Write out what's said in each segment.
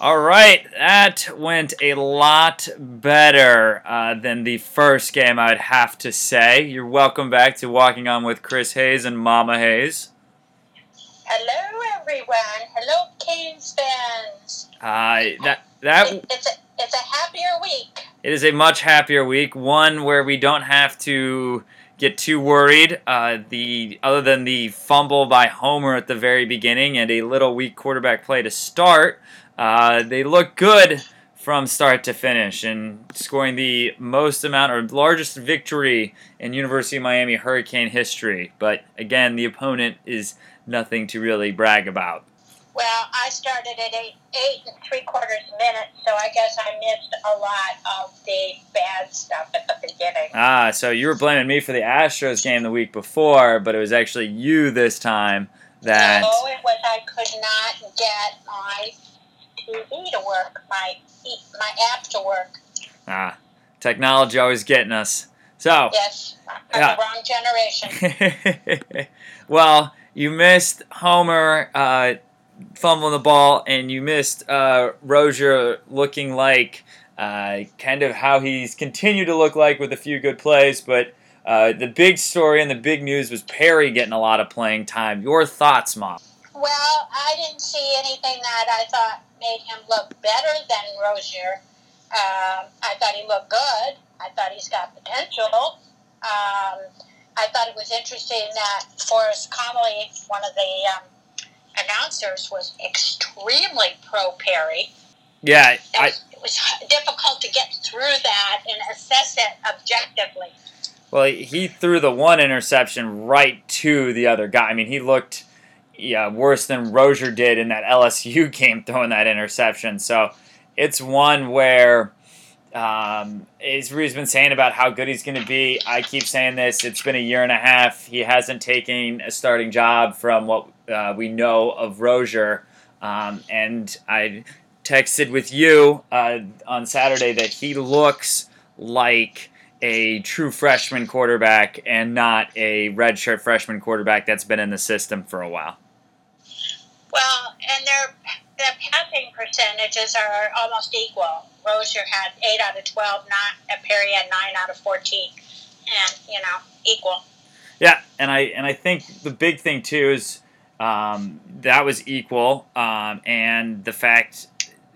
All right, that went a lot better uh, than the first game, I'd have to say. You're welcome back to Walking On with Chris Hayes and Mama Hayes. Hello, everyone. Hello, Canes fans. Uh, that that It- it's a it's a happier week. it is a much happier week, one where we don't have to get too worried. Uh, the other than the fumble by Homer at the very beginning and a little weak quarterback play to start, uh, they look good from start to finish and scoring the most amount or largest victory in University of Miami Hurricane history. But again, the opponent is nothing to really brag about. Well, I started at eight eight and three quarters minutes, so I guess I missed a lot of the bad stuff at the beginning. Ah, so you were blaming me for the Astros game the week before, but it was actually you this time that. No, it was I could not get my TV to work, my my app to work. Ah, technology always getting us. So, Yes, I'm Yeah. the wrong generation. well, you missed Homer uh, fumbling the ball, and you missed uh, Rosier looking like uh, kind of how he's continued to look like with a few good plays. But uh, the big story and the big news was Perry getting a lot of playing time. Your thoughts, Mom? Well, I didn't see anything that I thought made him look better than Rosier. Um, I thought he looked good. I thought he's got potential. Um, I thought it was interesting that Forrest Connolly, one of the um, announcers, was extremely pro Perry. Yeah, It I, was, it was difficult to get through that and assess it objectively. Well, he threw the one interception right to the other guy. I mean, he looked yeah worse than Rosier did in that LSU game throwing that interception. So it's one where um, he's been saying about how good he's going to be. I keep saying this. It's been a year and a half. He hasn't taken a starting job from what uh, we know of Rosier. Um, and I texted with you uh, on Saturday that he looks like a true freshman quarterback and not a redshirt freshman quarterback that's been in the system for a while. Well, and their their passing percentages are almost equal. Rosier had eight out of twelve, not Perry had nine out of fourteen, and you know equal. Yeah, and I and I think the big thing too is um, that was equal, um, and the fact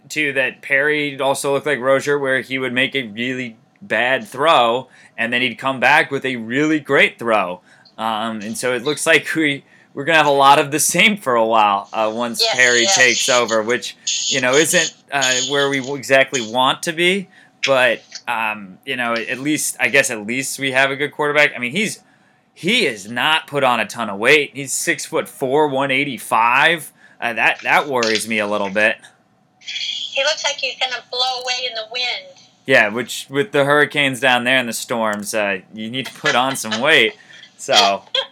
too that Perry also looked like Rosier, where he would make a really bad throw, and then he'd come back with a really great throw, um, and so it looks like we. We're gonna have a lot of the same for a while uh, once Yes, Perry yes. takes over, which you know isn't uh, where we exactly want to be, but um, you know at least I guess at least we have a good quarterback. I mean he's he is not put on a ton of weight. He's six foot four, one eighty five. Uh, that that worries me a little bit. He looks like he's going to blow away in the wind. Yeah, which with the hurricanes down there and the storms, uh, you need to put on some weight. So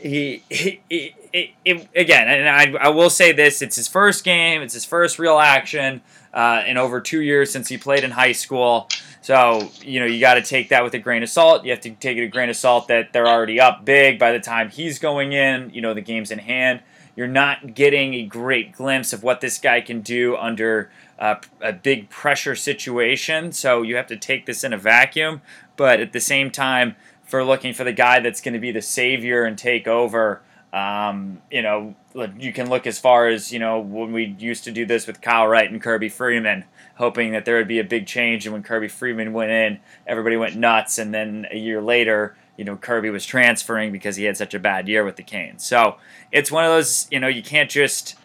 he, he, he, he- he- again, and I, I will say this: it's his first game, it's his first real action uh, in over two years since he played in high school. So you know you got to take that with a grain of salt. You have to take it a grain of salt that they're already up big by the time he's going in. You know the game's in hand. You're not getting a great glimpse of what this guy can do under uh, a big pressure situation. So you have to take this in a vacuum. But at the same time, for looking for the guy that's going to be the savior and take over, um, you know, you can look as far as, you know, when we used to do this with Kyle Wright and Kirby Freeman, hoping that there would be a big change. And when Kirby Freeman went in, everybody went nuts. And then a year later, you know, Kirby was transferring because he had such a bad year with the Canes. So it's one of those, you know, you can't just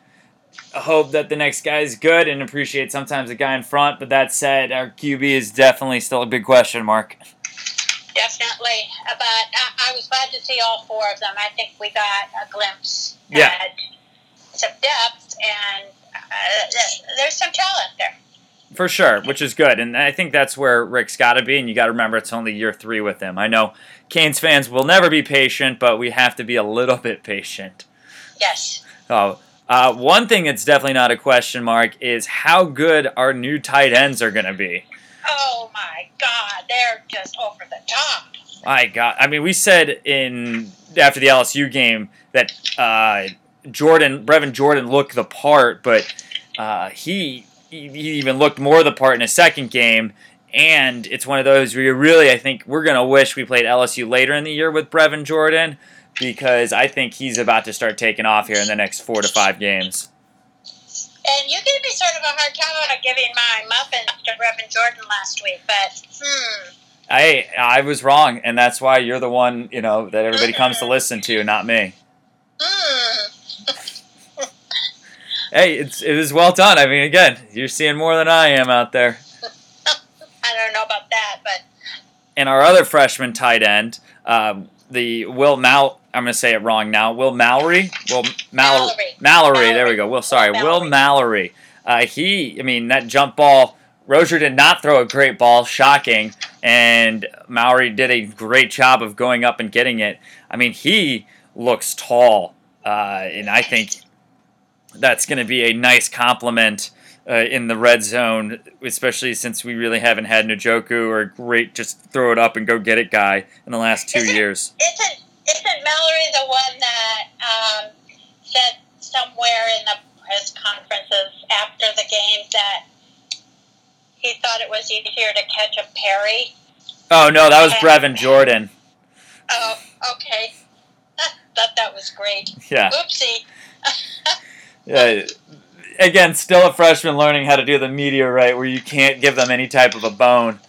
hope that the next guy is good and appreciate sometimes the guy in front. But that said, our QB is definitely still a big question mark. Definitely, but I, I was glad to see all four of them. I think we got a glimpse Yeah. at some depth, and uh, there's some talent there. For sure, which is good. And I think that's where Rick's got to be. And you got to remember it's only year three with him. I know Canes fans will never be patient, but we have to be a little bit patient. Yes. Oh, uh, one thing that's definitely not a question mark is how good our new tight ends are going to be. Oh my God, they're just over the top. My God, I mean, we said in after the LSU game that uh, Jordan, Brevin Jordan, looked the part, but uh, he he even looked more the part in his second game. And it's one of those where you really, I think, we're going to wish we played LSU later in the year with Brevin Jordan because I think he's about to start taking off here in the next four to five games. And you gave me sort of a hard time about giving my muffins to Brevin Jordan last week, but hmm. I I was wrong, and that's why you're the one you know that everybody comes to listen to, not me. Mm. hey, it's it was well done. I mean, again, you're seeing more than I am out there. I don't know about that, but. And our other freshman tight end, um, the Will Mal. I'm going to say it wrong now. Will Mallory. Will Mal- Mallory. Mallory. There we go. Will. Sorry, Will Will Mallory. Uh, he. I mean, that jump ball. Rosier did not throw a great ball. Shocking. And Mallory did a great job of going up and getting it. I mean, he looks tall, uh, and I think that's going to be a nice compliment uh, in the red zone, especially since we really haven't had Njoku or great just throw it up and go get it guy in the last two Isn't- years. Isn't isn't Mallory the one that um, said somewhere in the press conferences after the game that he thought it was easier to catch a Perry? Oh no, that was Brevin Jordan. Oh, okay. Thought that was great. Yeah, Oopsie. yeah. Again, still a freshman learning how to do the media right, where you can't give them any type of a bone.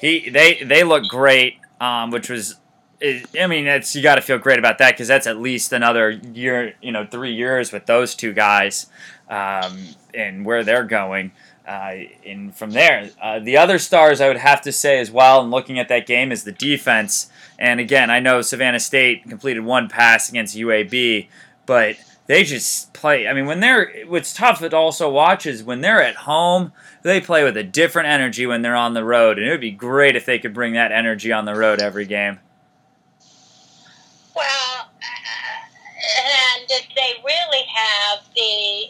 He, they, they look great, um, which was, I I mean, it's you got to feel great about that because that's at least another year, you know, three years with those two guys, um, and where they're going. Uh, and from there, uh, the other stars I would have to say as well, and looking at that game, is the defense. And again, I know Savannah State completed one pass against UAB, but they just play. I mean, when they're what's tough to also watch is when they're at home, they play with a different energy when they're on the road, and it would be great if they could bring that energy on the road every game. Well, uh, and did they really have the?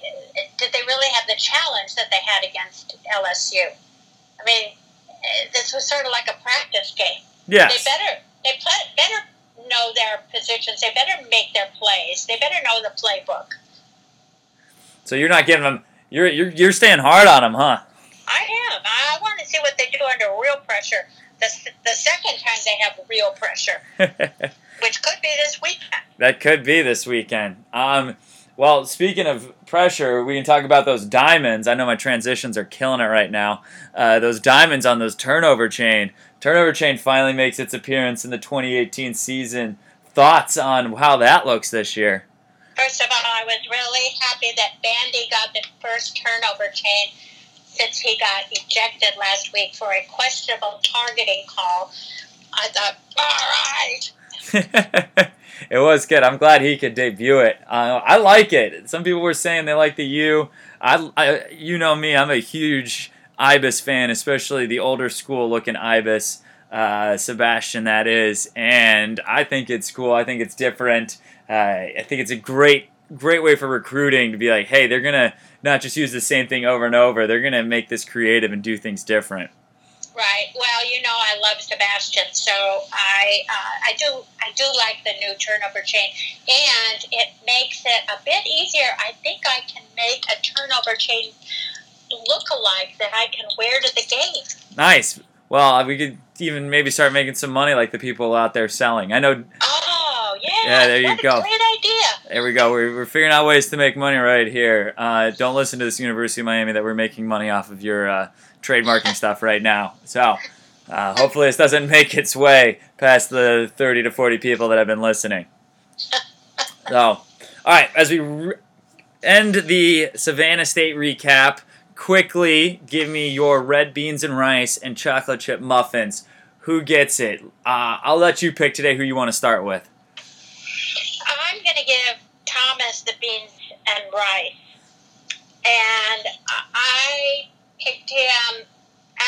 Did they really have the challenge that they had against LSU? I mean, this was sort of like a practice game. Yes. They better they play, better know their positions. They better make their plays. They better know the playbook. So you're not giving them. You're you're you're staying hard on them, huh? I am. I want to see what they do under real pressure. The, the second time they have real pressure, which could be this weekend. That could be this weekend. Um, well, speaking of pressure, we can talk about those diamonds. I know my transitions are killing it right now. Uh, those diamonds on those turnover chain. Turnover chain finally makes its appearance in the 2018 season. Thoughts on how that looks this year? First of all, I was really happy that Bandy got the first turnover chain since he got ejected last week for a questionable targeting call. I thought, all right. it was good. I'm glad he could debut it. Uh, I like it. Some people were saying they like the U. I, I, you know me. I'm a huge Ibis fan, especially the older school looking Ibis, uh, Sebastian. That is, and I think it's cool. I think it's different. Uh, I think it's a great, great way for recruiting to be like, hey, they're gonna not just use the same thing over and over. They're gonna make this creative and do things different. Right. Well, you know, I love Sebastian, so I uh, I do I do like the new turnover chain, and it makes it a bit easier. I think I can make a turnover chain look alike that I can wear to the game. Nice. Well, we could even maybe start making some money like the people out there selling. I know Oh yeah! Yeah, there you go. A great idea. There we go. We're, we're figuring out ways to make money right here. Uh, don't listen to this University of Miami that we're making money off of your uh, trademarking stuff right now. So uh, hopefully this doesn't make its way past the 30 to 40 people that have been listening. So, all right, as we re- end the Savannah State recap, quickly give me your red beans and rice and chocolate chip muffins. Who gets it? Uh, I'll let you pick today who you want to start with. I'm going to give Thomas the beans and rice. And I- I picked him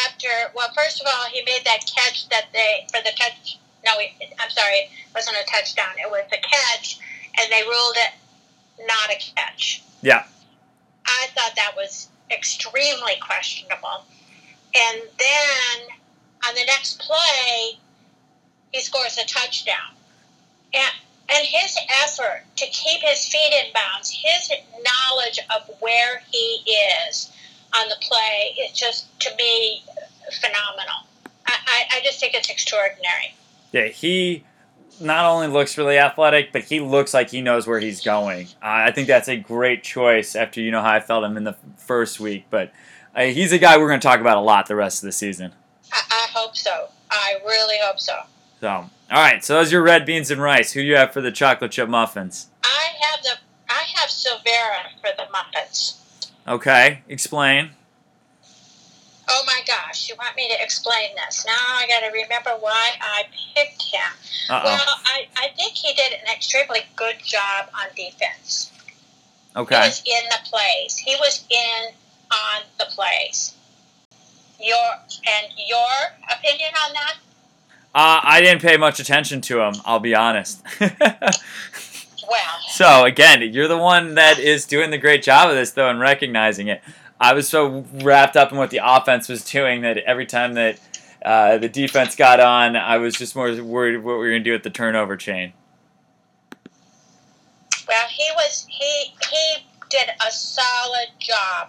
after, well, first of all, he made that catch that they, for the touch, no, I'm sorry, it wasn't a touchdown. It was a catch, and they ruled it not a catch. Yeah. I thought that was extremely questionable. And then on the next play, he scores a touchdown. And and his effort to keep his feet in bounds, his knowledge of where he play just to me phenomenal. I, I, I just think it's extraordinary. Yeah, he not only looks really athletic, but he looks like he knows where he's going. Uh, I think that's a great choice after you know how I felt him in the first week. But uh, he's a guy we're going to talk about a lot the rest of the season. I, I hope so. I really hope so. So, all right. So those are your red beans and rice. Who do you have for the chocolate chip muffins? I have the I have Silvera for the muffins. Okay, explain. Oh my gosh, you want me to explain this? Now I got to remember why I picked him. Uh-oh. Well, I, I think he did an extremely good job on defense. Okay. He was in the plays. He was in on the plays. Your and your opinion on that? Uh, I didn't pay much attention to him. I'll be honest. Well, so again, you're the one that is doing the great job of this, though, and recognizing it. I was so wrapped up in what the offense was doing that every time that uh, the defense got on, I was just more worried what we were going to do with the turnover chain. well, he was he he did a solid job,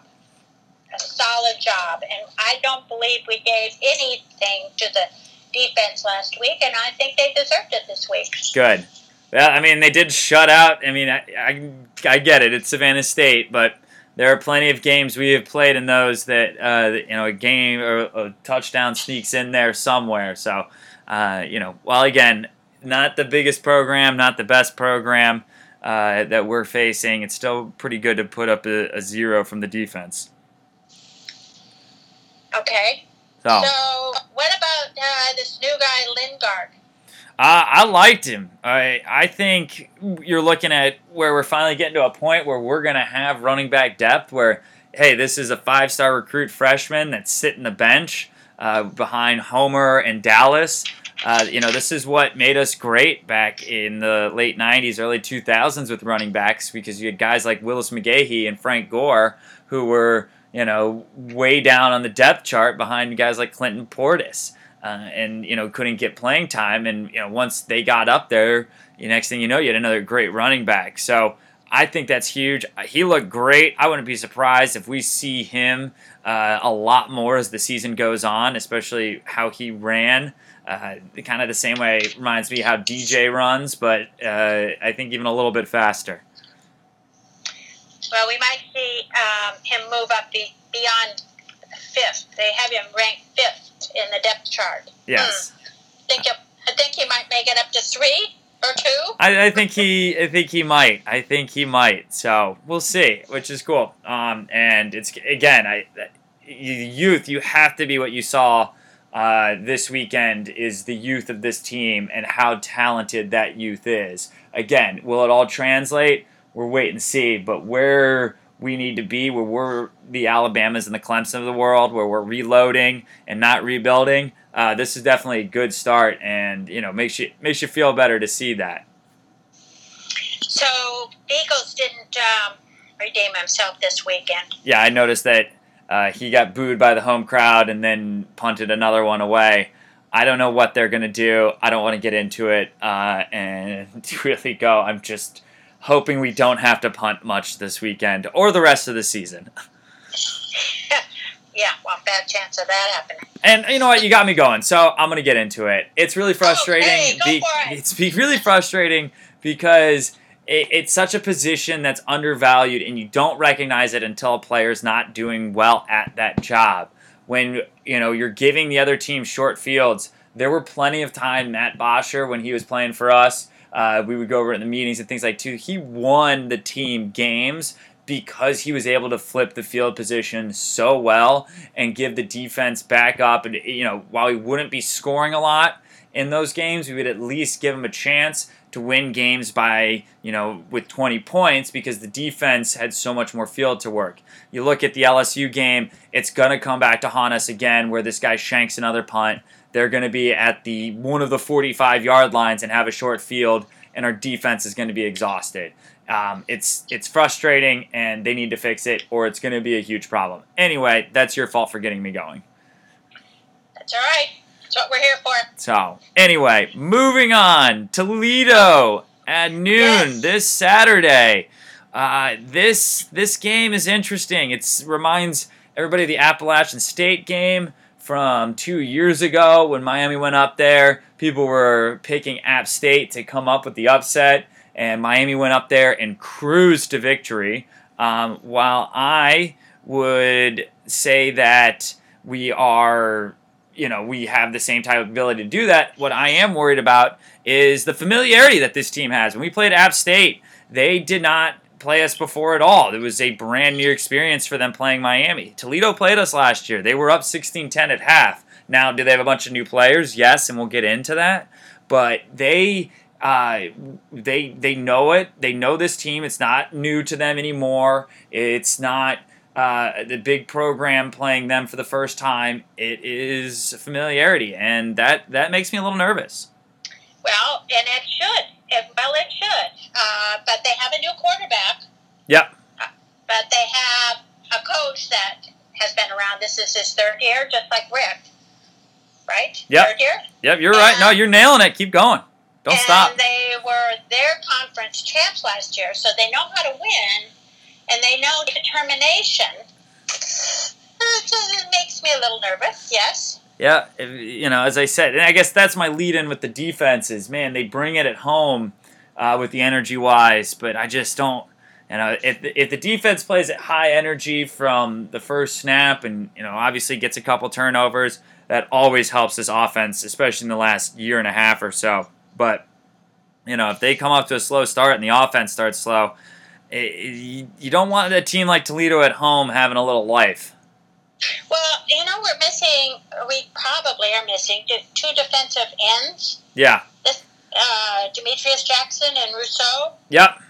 a solid job, and I don't believe we gave anything to the defense last week, and I think they deserved it this week. Good. Well, I mean, they did shut out. I mean, I, I, I get it. It's Savannah State, but there are plenty of games we have played in those that uh, you know a game or a touchdown sneaks in there somewhere. So, uh, you know, while again, not the biggest program, not the best program uh, that we're facing, it's still pretty good to put up a, a zero from the defense. Okay. So, So, what about uh, this new guy Lingard? Uh, I liked him. I I think you're looking at where we're finally getting to a point where we're gonna have running back depth. Where hey, this is a five star recruit freshman that's sitting the bench uh, behind Homer and Dallas. Uh, you know, this is what made us great back in the late '90s, early 2000s with running backs because you had guys like Willis McGahee and Frank Gore who were you know way down on the depth chart behind guys like Clinton Portis uh, and you know couldn't get playing time. And you know once they got up there, the next thing you know, you had another great running back. So I think that's huge. He looked great. I wouldn't be surprised if we see him uh, a lot more as the season goes on, especially how he ran. Uh, kind of the same way reminds me how DJ runs, but uh, I think even a little bit faster. Well, we might see um, him move up be, beyond fifth. They have him ranked fifth in the depth chart. Yes. Hmm. Think I think he might make it up to three or two. I, I think he I think he might. I think he might. So we'll see, which is cool. Um, and it's again, I youth. You have to be what you saw uh, this weekend. Is the youth of this team and how talented that youth is. Again, will it all translate? We're wait and see. But where we need to be, where we're the Alabamas and the Clemson of the world, where we're reloading and not rebuilding. Uh, this is definitely a good start, and you know makes you makes you feel better to see that. So Feagles didn't um, redeem himself this weekend. Yeah, I noticed that uh, he got booed by the home crowd and then punted another one away. I don't know what they're gonna do. I don't want to get into it uh, and really go. I'm just hoping we don't have to punt much this weekend or the rest of the season. yeah, well, bad chance of that happening. And you know what? You got me going. So I'm gonna get into it. It's really oh, frustrating. Okay, go be- for it. It's be really frustrating because it, it's such a position that's undervalued, and you don't recognize it until a player's not doing well at that job. When you know you're giving the other team short fields, there were plenty of time Matt Bosher when he was playing for us. Uh, we would go over in the meetings and things like too. He won the team games because he was able to flip the field position so well and give the defense back up. And you know, while he wouldn't be scoring a lot in those games, we would at least give him a chance to win games by you know with 20 points because the defense had so much more field to work. You look at the LSU game; it's gonna come back to haunt us again, where this guy shanks another punt. They're going to be at the one of the 45 yard lines and have a short field, and our defense is going to be exhausted. Um, it's it's frustrating, and they need to fix it, or it's going to be a huge problem. Anyway, that's your fault for getting me going. That's all right. That's what we're here for. So anyway, moving on. Toledo at noon Yes. this Saturday. Uh, this this game is interesting. It reminds everybody of the Appalachian State game from two years ago when Miami went up there. People were picking App State to come up with the upset, and Miami went up there and cruised to victory. Um, while I would say that we are, you know, we have the same type of ability to do that. What I am worried about is the familiarity that this team has. When we played App State, they did not play us before at all. It was a brand new experience for them playing Miami. Toledo played us last year. They were up 16-10 at half. Now, do they have a bunch of new players? Yes, and we'll get into that. But they uh, they they know it. They know this team. It's not new to them anymore. It's not uh, the big program playing them for the first time. It is familiarity, and that that makes me a little nervous. Well, and it should. Well, it should. Uh, but they have a new quarterback. Yep. But they have a coach that has been around. This is his third year, just like Rick. Right? Yep. Third year? Yep, you're right. No, you're nailing it. Keep going. Don't stop. and they were their conference champs last year, so they know how to win, and they know determination. It makes me a little nervous, yes. Yeah, you know, as I said, and I guess that's my lead in with the defenses. Man, they bring it at home uh, with the energy wise, but I just don't. You know, if the, if the defense plays at high energy from the first snap, and you know, obviously gets a couple turnovers, that always helps this offense, especially in the last year and a half or so. But you know, if they come up to a slow start and the offense starts slow, it, it- you don't want a team like Toledo at home having a little life. Well, you know, we're missing, we probably are missing two defensive ends Yeah. Uh, Demetrius Jackson and Rousseau. Yep.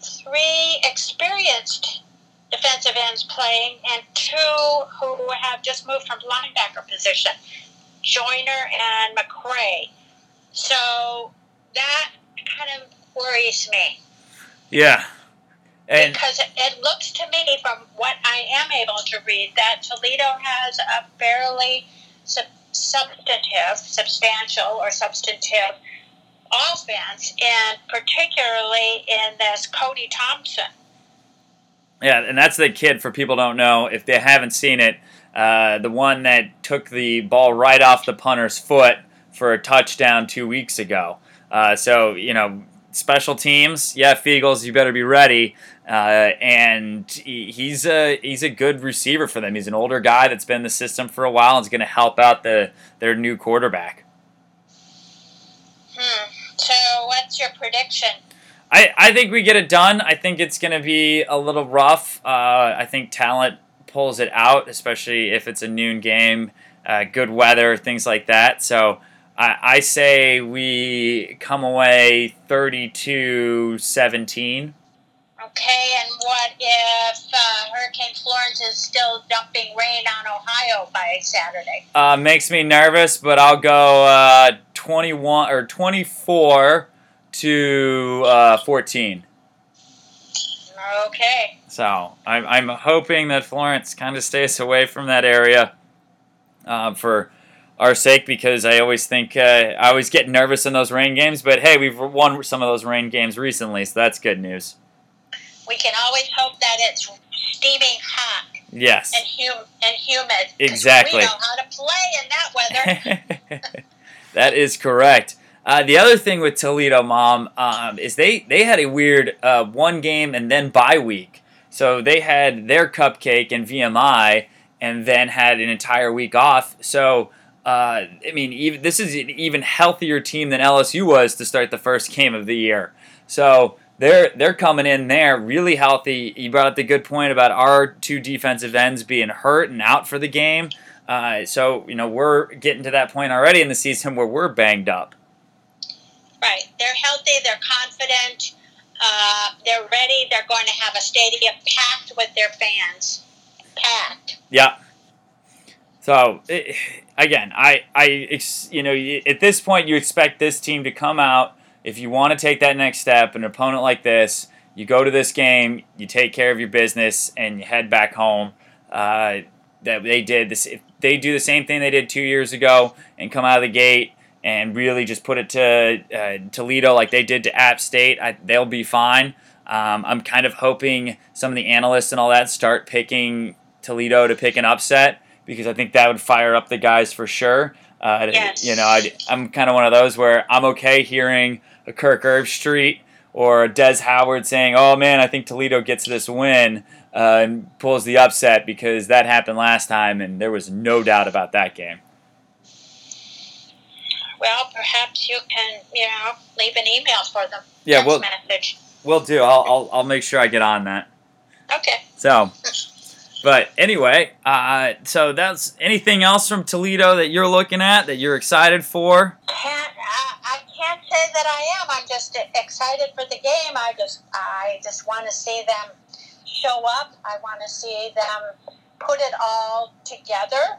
Three experienced defensive ends playing, and two who have just moved from linebacker position Joyner and McCray. So that kind of worries me. Yeah. And because it, looks to me, from what I am able to read, that Toledo has a fairly sub- substantive, substantial, or substantive offense, and particularly in this Cody Thompson. Yeah, and that's the kid for people don't know if they haven't seen it. Uh, the one that took the ball right off the punter's foot for a touchdown two weeks ago. Uh, so you know, special teams. Yeah, Feagles, you better be ready. Uh, and he, he's a he's a good receiver for them. He's an older guy that's been in the system for a while and is going to help out the their new quarterback. Hmm. So, what's your prediction? I, I think we get it done. I think it's going to be a little rough. Uh, I think talent pulls it out, especially if it's a noon game, uh, good weather, things like that. So I, I say we come away 32 17. Okay, and what if uh, Hurricane Florence is still dumping rain on Ohio by Saturday? Uh, makes me nervous, but I'll go uh, 21 or 24 to uh, 14. Okay. So I'm, I'm hoping that Florence kind of stays away from that area uh, for our sake because I always think uh, I always get nervous in those rain games. But hey, we've won some of those rain games recently, so that's good news. We can always hope that it's steaming hot Yes, and, hum- and humid. Exactly. We know how to play in that weather. that is correct. Uh, the other thing with Toledo, mom, um, is they they had a weird uh, one game and then bye week. So they had their cupcake and VMI, and then had an entire week off. So uh, I mean, even, this is an even healthier team than LSU was to start the first game of the year. So they're they're coming in there really healthy. You brought up the good point about our two defensive ends being hurt and out for the game. Uh, so you know we're getting to that point already in the season where we're banged up. Right. They're healthy. They're confident. Uh, they're ready. They're going to have a stadium packed with their fans. Packed. Yeah. So again, I, I, you know, at this point, you expect this team to come out. If you want to take that next step, an opponent like this, you go to this game, you take care of your business, and you head back home. Uh, that they did this. If they do the same thing they did two years ago and come out of the gate and really just put it to uh, Toledo like they did to App State, I, they'll be fine. Um, I'm kind of hoping some of the analysts and all that start picking Toledo to pick an upset because I think that would fire up the guys for sure. Uh, Yes. You know, i I'm kind of one of those where I'm okay hearing a Kirk Herbstreit or a Des Howard saying, "Oh man, I think Toledo gets this win." Uh, and pulls the upset because that happened last time, and there was no doubt about that game. Well, perhaps you can, you know, leave an email for them. Yeah, Text we'll message. we'll do. I'll, I'll I'll make sure I get on that. Okay. So, but anyway, uh, so that's anything else from Toledo that you're looking at that you're excited for? Can't I, I can't say that I am. I'm just excited for the game. I just I just want to see them show up. I want to see them put it all together.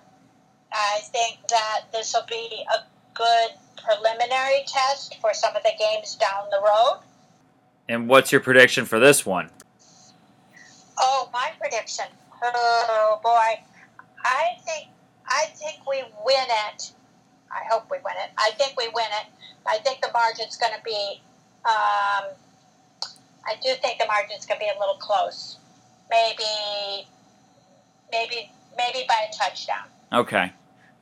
I think that this will be a good preliminary test for some of the games down the road. And what's your prediction for this one? Oh, my prediction. Oh boy, I think I think we win it. I hope we win it. I think we win it. I think the margin's going to be. Um, I do think the margin's going to be a little close. Maybe, maybe, maybe by a touchdown. Okay,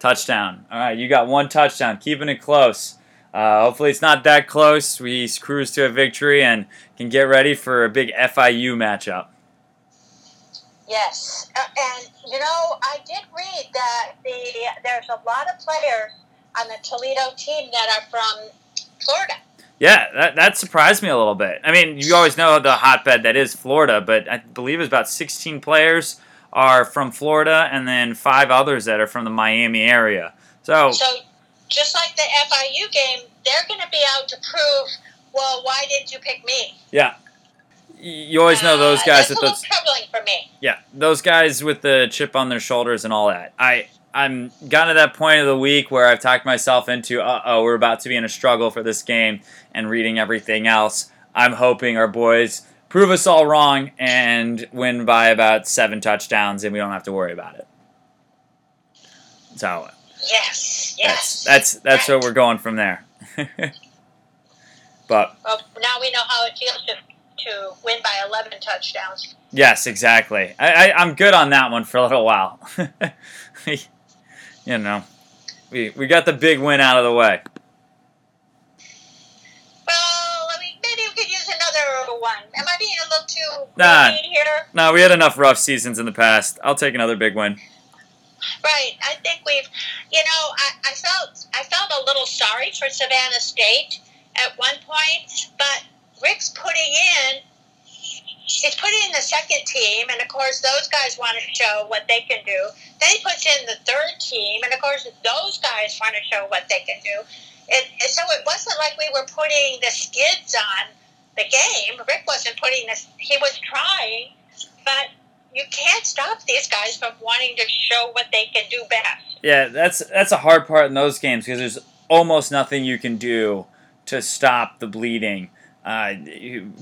touchdown. All right, you got one touchdown, keeping it close. Uh, hopefully, it's not that close. We cruise to a victory and can get ready for a big FIU matchup. Yes, uh, and you know I did read that the there's a lot of players on the Toledo team that are from Florida. Yeah, that, that surprised me a little bit. I mean, you always know the hotbed that is Florida, but I believe it's about 16 players are from Florida and then five others that are from the Miami area. So, So, just like the FIU game, they're going to be out to prove, well, why did you pick me? yeah. You always know those Uh, guys That's with those troubling for me. Yeah, those guys with the chip on their shoulders and all that. I I'm gotten to that point of the week where I've talked myself into, uh oh, we're about to be in a struggle for this game, and reading everything else. I'm hoping our boys prove us all wrong and win by about seven touchdowns, and we don't have to worry about it. So Yes, that's yes. that's that's where we're going from there. but Well, now we know how it feels to, to win by 11 touchdowns. Yes, exactly. I, I, I'm good on that one for a little while. you know, we, we got the big win out of the way. Well, let me, maybe we could use another one. Am I being a little too Nah. here? No, we had enough rough seasons in the past. I'll take another big win. Right. I think we've, you know, I, I felt I felt a little sorry for Savannah State at one point, but Rick's putting in, he's putting in the second team, and of course those guys want to show what they can do. Then he puts in the third team, and of course those guys want to show what they can do. And, and so it wasn't like we were putting the skids on the game. Rick wasn't putting this; he was trying, but you can't stop these guys from wanting to show what they can do best. Yeah, that's that's a hard part in those games because there's almost nothing you can do to stop the bleeding. Uh,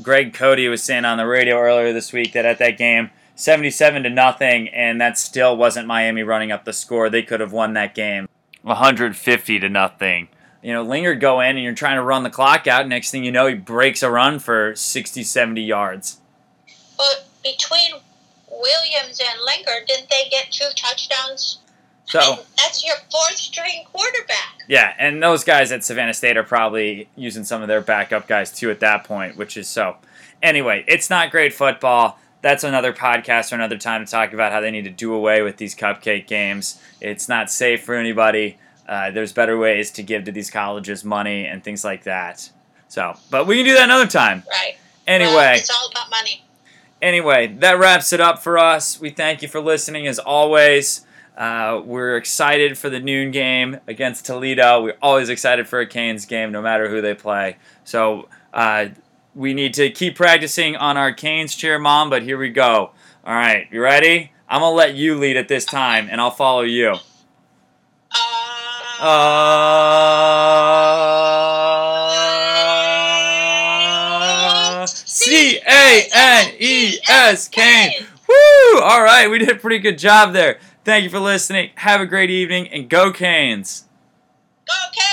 Greg Cody was saying on the radio earlier this week that at that game, 77 to nothing, and that still wasn't Miami running up the score. They could have won that game 150 to nothing. You know, Lingard go in and you're trying to run the clock out. Next thing you know, he breaks a run for 60, 70 yards. But between Williams and Lingard, didn't they get two touchdowns? So. I mean, that's your fourth string quarterback. Yeah, and those guys at Savannah State are probably using some of their backup guys too at that point, which is so. Anyway, it's not great football. That's another podcast or another time to talk about how they need to do away with these cupcake games. It's not safe for anybody. Uh, there's better ways to give to these colleges money and things like that. So, but we can do that another time. Right. Anyway. Well, it's all about money. Anyway, that wraps it up for us. We thank you for listening as always. Uh, we're excited for the noon game against Toledo. We're always excited for a Canes game, no matter who they play. So uh, we need to keep practicing on our Canes cheer, Mom, but here we go. All right, you ready? I'm going to let you lead at this time, and I'll follow you. Uh, C A N E S Kane. Woo! All right, we did a pretty good job there. Thank you for listening. Have a great evening and go Canes. Go Canes!